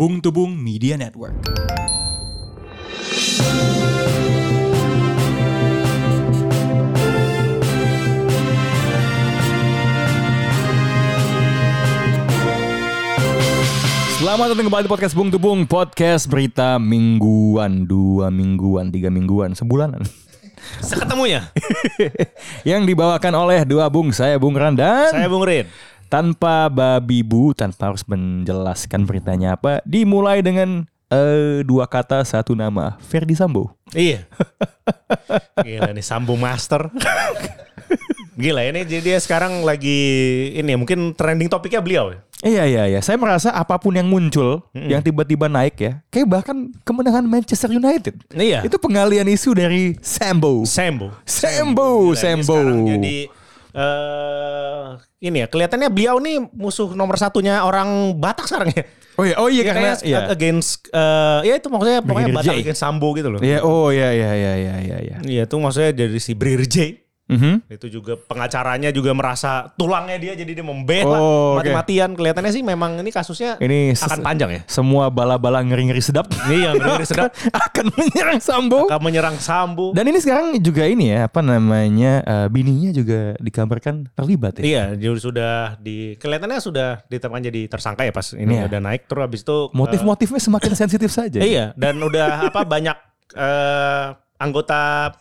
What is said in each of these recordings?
Bung Tubung Media Network. Selamat datang kembali di podcast Bung Tubung Podcast berita mingguan Dua mingguan, tiga mingguan, sebulanan Seketemunya. Yang dibawakan oleh dua Bung Saya Bung Randan Saya Bung Rin. Tanpa babi bu tanpa harus menjelaskan beritanya apa dimulai dengan eh, dua kata satu nama Ferdi Sambo Iya. Gila nih Sambo Master. Gila ini jadi dia sekarang lagi ini mungkin trending topiknya beliau. ya? iya iya iya saya merasa apa pun yang muncul yang tiba-tiba naik ya kayak bahkan kemenangan Manchester United Iya. itu pengalian isu dari Sambo Sambo. Sambo Sambo sekarang jadi eh ini ya kelihatannya beliau nih musuh nomor satunya orang Batak sekarang ya. oh iya oh iya Dia karena kayaknya iya against eh ya itu maksudnya pokoknya Batak J. against Sambo gitu loh. iya oh iya iya iya iya iya iya Iya itu maksudnya dari si Brigadir J. Mhm. Itu juga pengacaranya juga merasa tulangnya dia jadi dia membela Oh, mati-matian. Kelihatannya sih memang ini kasusnya ini akan panjang ya. semua bala-bala ngeri-ngeri sedap Iya, ngeri-ngeri sedap. akan menyerang Sambo Akan menyerang Sambo. Dan ini sekarang juga ini ya apa namanya eh, bininya juga dikabarkan terlibat ya. Iya, dia sudah di kelihatannya sudah ditetapkan jadi tersangka ya pas ini Iya. udah naik terus habis itu Motif-motifnya semakin sensitif saja. iya dan udah apa banyak eh, anggota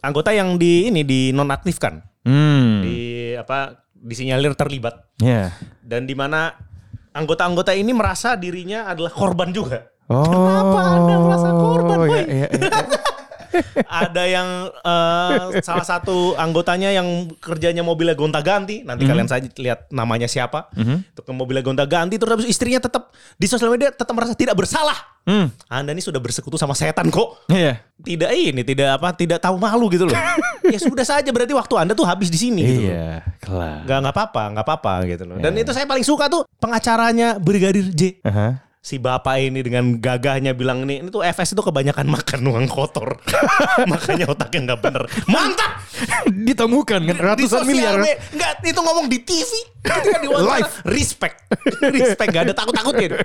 anggota yang di ini dinonaktifkan Hmm. di apa disinyalir terlibat Ya. dan di mana anggota-anggota ini merasa dirinya adalah korban juga. Oh. Kenapa Anda merasa korban, iya, Boy? iya, iya. Ada yang eh, salah satu anggotanya yang kerjanya mobilnya gonta-ganti. Nanti kalian saja lihat namanya siapa. Itu ke mobilnya gonta-ganti terus habis istrinya tetap di sosial media tetap merasa tidak bersalah. Hmm. Anda ini sudah bersekutu sama setan kok. Iya. Tidak ini, tidak apa, tidak tahu malu gitu loh. ya sudah saja berarti waktu Anda tuh habis di sini gitu loh. Iya, kelar. Gak nggak apa-apa, nggak apa-apa gitu loh. Dan itu saya paling suka tuh pengacaranya Brigadir J. Aha. Si bapak ini dengan gagahnya bilang ini, ini tuh FS itu kebanyakan makan uang kotor. Makanya otaknya nggak bener. Mantap! Ditemukan kan Di ratusan sosial miliar. me- Nggak, itu ngomong di TV. Ketika diwawancara, Live. Respect. Respect, gak ada takut-takutnya.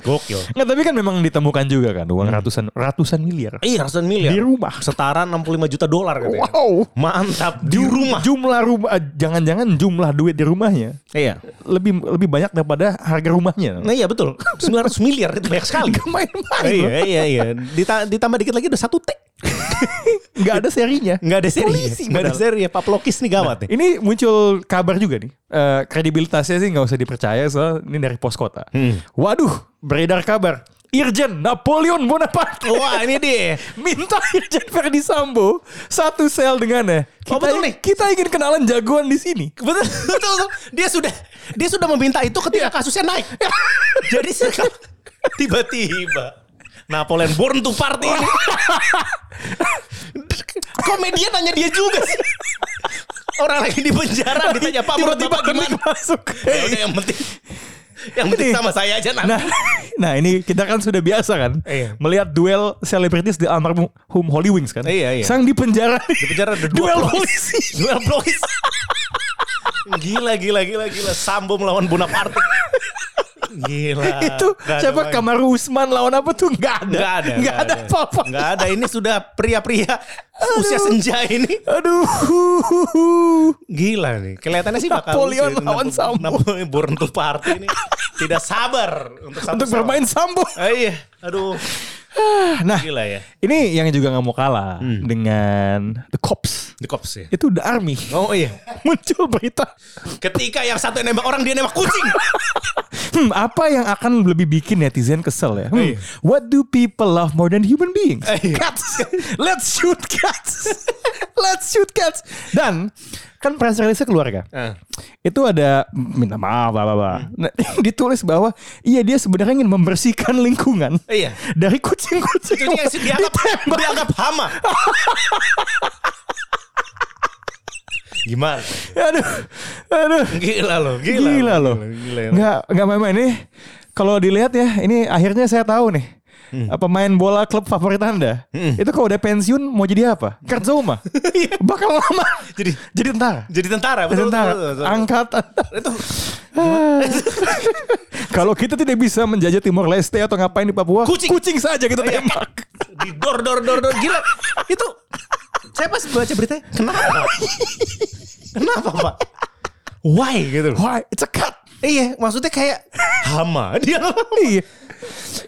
Gokil. Nggak, tapi kan memang ditemukan juga kan uang ratusan ratusan miliar. Iya, ratusan miliar. Di rumah. Setara 65 juta dolar katanya. Wow. Mantap. Di rumah. Jumlah rumah eh, jangan-jangan jumlah duit di rumahnya Iya. lebih lebih banyak daripada harga rumahnya. Nah iya betul. 900 miliar itu banyak sekali. Main-main. loh. iya, iya, iya. Dita- ditambah dikit lagi udah satu T. Nggak ada serinya. Nggak ada seri. Polisi Nggak ada seri. Pak Plokis nih gawat nih. Ini muncul kabar juga nih. Eh, kredibilitasnya sih nggak usah dipercaya soal ini dari pos kota. Hmm. Waduh, beredar kabar. Irjen Napoleon Bonaparte Wah ini dia. minta Irjen Verdi Sambo satu sel dengannya. Kita, Oh, betul nih. Kita ingin kenalan jagoan di sini. Betul, betul, betul. Dia sudah dia sudah meminta itu ketika kasusnya naik. Jadi sekarang tiba-tiba Napoleon born to party ini. Komedian nanya dia juga sih. Orang lagi di penjara ditanya Pak menurut Bapak gimana? masuk. Ya udah yang penting yang penting Ini. sama saya aja nanti. Nah, nah ini kita kan sudah biasa kan Iya. melihat duel selebritis di almarhum Holy Wings kan. Iya, iya. Sang di penjara. Di penjara ada duel polisi. Duel polisi. gila, gila, gila, gila. Sambo melawan Bonaparte. Gila. Itu ada siapa main. Kamaru Usman lawan apa tuh nggak ada. Nggak ada. Nggak ada apa-apa. Nggak ada. Ini sudah pria-pria usia senja ini. Aduh. Gila nih. Kelihatannya sih bakal Napoleon lucu ini. lawan Sambo. Napoleon born to party ini. Tidak sabar untuk Untuk bermain Sambo. Ah, iya. Aduh. Nah, Gila ya. ini yang juga nggak mau kalah Hmm. dengan The Cops. The cops ya. Itu The Army. Oh iya. Muncul berita. Ketika yang satu yang nembak orang dia nembak kucing. Hmm, apa yang akan lebih bikin netizen kesel ya? Hmm, Iya. what do people love more than human beings? Iya. Cats. Let's shoot cats. Let's shoot cats. Dan kan press release keluar kan? Ah. Itu ada minta maaf bla bla bla. Nah, ditulis bahwa iya dia sebenarnya ingin membersihkan lingkungan Iya. dari kucing-kucing Itu dia sih dianggap ditembak. dianggap hama. Gimana? Aduh, aduh. Gila loh, gila. Gila, loh. Gila, gila. Nggak, nggak main-main nih. Kalau dilihat ya, ini akhirnya saya tahu nih. Uh, pemain bola klub favorit Anda. Itu kalau udah pensiun mau jadi apa? Kurt Zouma. Bakal lama. Jadi jadi tentara. jadi tentara, Jadi betul, tentara. betul, betul, betul. Angkatan. Itu Kalau kita tidak bisa menjajah Timor Leste atau ngapain di Papua, Kucing. kucing saja kita Iya. tembak. di dor dor dor dor gila. Itu saya pas baca beritanya, kenapa? kenapa, Pak? Why gitu. Why? It's a cut. Iya, maksudnya kayak hama. Dia Iya.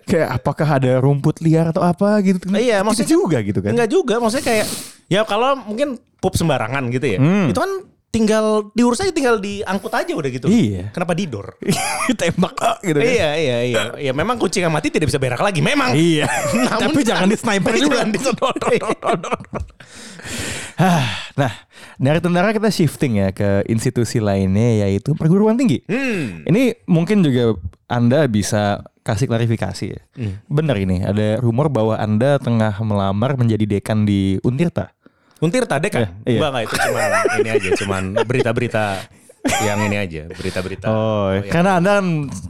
Kayak apakah ada rumput liar atau apa gitu. Iya, Gitu maksudnya- juga gitu kan. Enggak juga, maksudnya kayak ya kalau mungkin pup sembarangan gitu ya. Hmm. Itu kan tinggal diurus aja tinggal diangkut aja udah gitu. Iya. Kenapa didor? tembak ah, gitu kan. Iya, iya, iya. Ya memang kucing yang mati tidak bisa berak lagi, memang. Iya. Namun- Tapi jangan di sniper juga. Jangan di- Hah, nah, dari tentara kita shifting ya ke institusi lainnya yaitu perguruan tinggi. Hmm. Ini mungkin juga Anda bisa kasih klarifikasi ya. Hmm. Benar ini, ada rumor bahwa Anda tengah melamar menjadi dekan di Untirta. Untir tade kan? Eh, iya. Enggak, itu cuman ini aja, cuman berita-berita yang ini aja, berita-berita. Oh, yang- karena Anda kan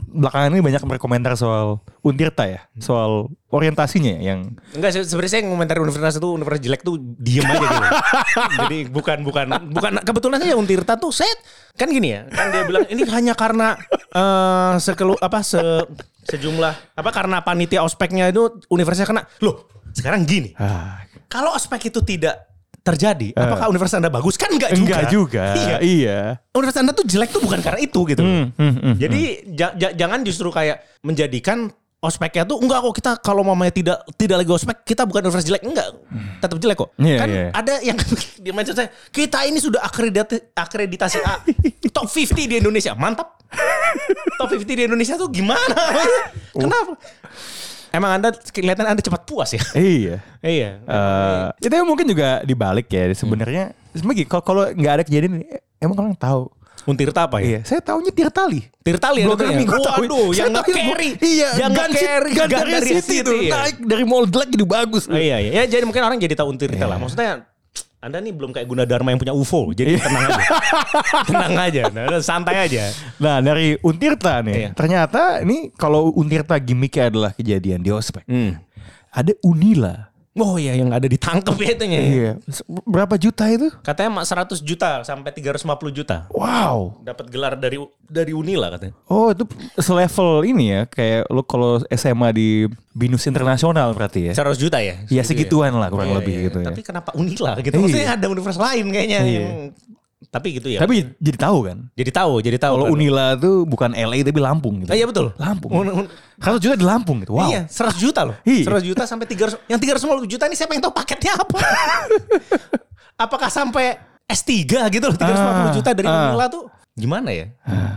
belakangan ini banyak berkomentar soal Untirta ya, soal orientasinya ya, yang Enggak se- sebenarnya saya ngomentari universitas itu universitas jelek tuh diem aja gitu. Jadi bukan bukan bukan kebetulan saja Untirta tuh set kan gini ya. Kan dia bilang ini hanya karena eh sekelu apa se sejumlah apa karena panitia ospeknya itu universitasnya kena. Loh, sekarang gini. ah, Kalau ospek itu tidak terjadi, apakah universitas Anda bagus? Kan enggak juga. enggak juga. Iya. Iya. Universitas Anda tuh jelek tuh bukan karena itu gitu. Hmm, hmm, hmm, Jadi ja- ja- jangan justru kayak menjadikan ospeknya tuh enggak kok kita kalau mamanya tidak tidak lagi ospek kita bukan universitas jelek enggak tetap jelek kok Iya, kan iya. ada yang di mention saya kita ini sudah akreditasi akreditasi A top 50 di Indonesia mantap top 50 di Indonesia tuh gimana kenapa emang anda kelihatan anda cepat puas ya Iya. iya Eh, itu mungkin juga dibalik ya sebenarnya. Sebenarnya gini, kalau kalau nggak ada kejadian ini, emang orang tahu. Untirta apa ya Iya, saya tahunya Tirtali. Tirtali ya namanya? minggu tahu. Waduh, yang nge-carry. Iya, yang nge-carry Gandaria City itu ya. naik dari mall jelek jadi bagus. Oh, iya, iya. Ya jadi mungkin orang jadi tahu Untirta lah. Maksudnya anda nih belum kayak Gunadarma yang punya UFO. Jadi tenang aja. tenang aja. Nah, santai aja. Nah dari Untirta nih, Iya. ternyata ini kalau Untirta gimmicknya adalah kejadian di ospek. Hmm. Ada Unila. Oh iya yang ada ditangkep ya itunya. Iya. Berapa juta itu? Katanya mak 100 juta sampai 350 juta. Wow. Dapat gelar dari dari Unila katanya. Oh itu selevel ini ya, kayak lo kalau SMA di Binus Internasional berarti ya? 100 juta ya? Ya Segitu segituan lah kurang Iya, lebih iya. gitu ya. Tapi kenapa Unila gitu? Iya. Maksudnya ada universitas lain kayaknya. Iya. yang- Tapi gitu ya. Tapi jadi tahu kan? jadi tahu, jadi tahu. Kalau kan. Unila tuh bukan LA tapi Lampung gitu. Ah, iya betul. Lampung. Un- un- 100 juta di Lampung gitu. Wow. Iya, 100 juta loh. Iya. 100 juta sampai 300. Yang 350 juta ini saya pengen tahu paketnya apa. Apakah sampai S3 gitu loh 350 Ah, juta dari ah. Unila tuh gimana ya?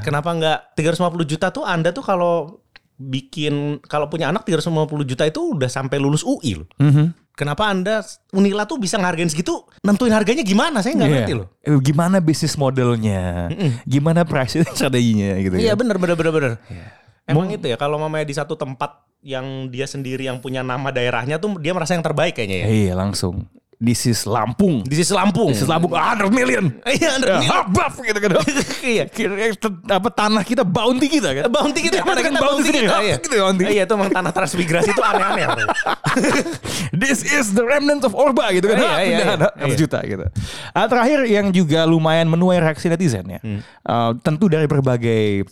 Kenapa nggak 350 juta tuh Anda tuh kalau bikin kalau punya anak 350 juta itu udah sampai lulus UI loh. Mhm. Kenapa Anda Unila tuh bisa ngargain segitu? Nentuin harganya gimana? Saya nggak Iya. ngerti loh. Eh, Gimana bisnis modelnya? Gimana pricing strateginya gitu Iya ya? bener bener bener bener. Emang itu ya kalau mamanya di satu tempat yang dia sendiri yang punya nama daerahnya tuh dia merasa yang terbaik kayaknya ya. Iya langsung. This is Lampung. Di sisi Lampung. This is Lampung 100 million. Iya, Ya, 100 million. habaf gitu kan. Iya. Kira apa tanah kita bounty kita kan? Bounty kita Kita bikin bounty kita, Iya. Gitu bounty. Iya, itu emang tanah transmigrasi itu aneh-aneh. This is the remnant of Orba gitu kan. Iya, Ah, iya, iya. ah, 100 juta gitu. Ah, terakhir yang juga lumayan menuai reaksi netizen ya. Hmm. Ah, tentu dari berbagai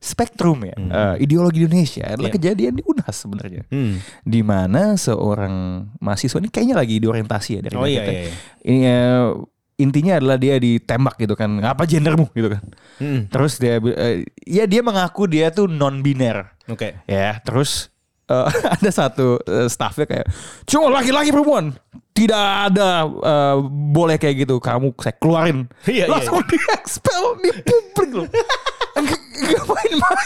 spektrum ya. Ah, ideologi Indonesia adalah Hmm. Iya. kejadian di UNHAS sebenarnya. Hmm. Di mana seorang mahasiswa ini kayaknya lagi diorientasi ya dari Oh, iya, kita. iya, iya. Ini eh, intinya adalah dia ditembak gitu kan. Apa gendermu gitu kan. Hmm. Terus dia eh, ya dia mengaku dia tuh non biner. Oke. Ya, terus eh, ada satu eh, staffnya kayak cuma laki-laki perempuan tidak ada eh, boleh kayak gitu kamu saya keluarin Iya, iya, langsung di expel di publik loh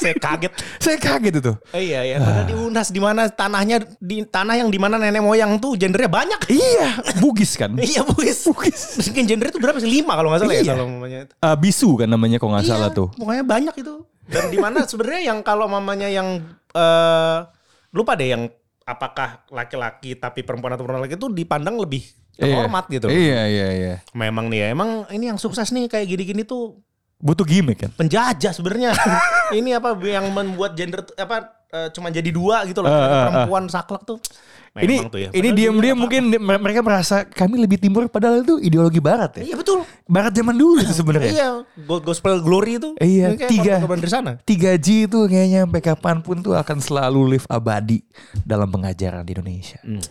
Saya kaget. saya kaget itu Eh, iya, iya. Padahal di Unas di mana tanahnya di tanah yang di mana nenek moyang tuh gendernya banyak. iya bugis kan Iya, Bugis. bugis Mungkin gender itu berapa sih? Lima kalau nggak salah Iya. ya kalau mamanya. Eh, bisu kan namanya kalau nggak salah Iya, tuh Pokoknya banyak itu. Dan di mana sebenarnya yang kalau mamanya yang eh lupa deh yang apakah laki-laki tapi perempuan atau perempuan laki itu dipandang lebih terhormat gitu. iya iya iya Memang nih ya, emang ini yang sukses nih kayak gini-gini tuh butuh gimmick kan penjajah sebenarnya. ini apa yang membuat gender apa eh, cuma jadi dua gitu loh. Ah, ah. perempuan saklek tuh. ini Memang tuh ya. ini diam-diam mungkin mereka merasa kami lebih timur padahal itu ideologi barat ya. Iya betul. Barat zaman dulu itu sebenarnya. Iya, Go- gospel glory itu. Iya, tiga. dari sana. 3G itu kayaknya sampai kapan pun tuh akan selalu live abadi dalam pengajaran di Indonesia. Hmm.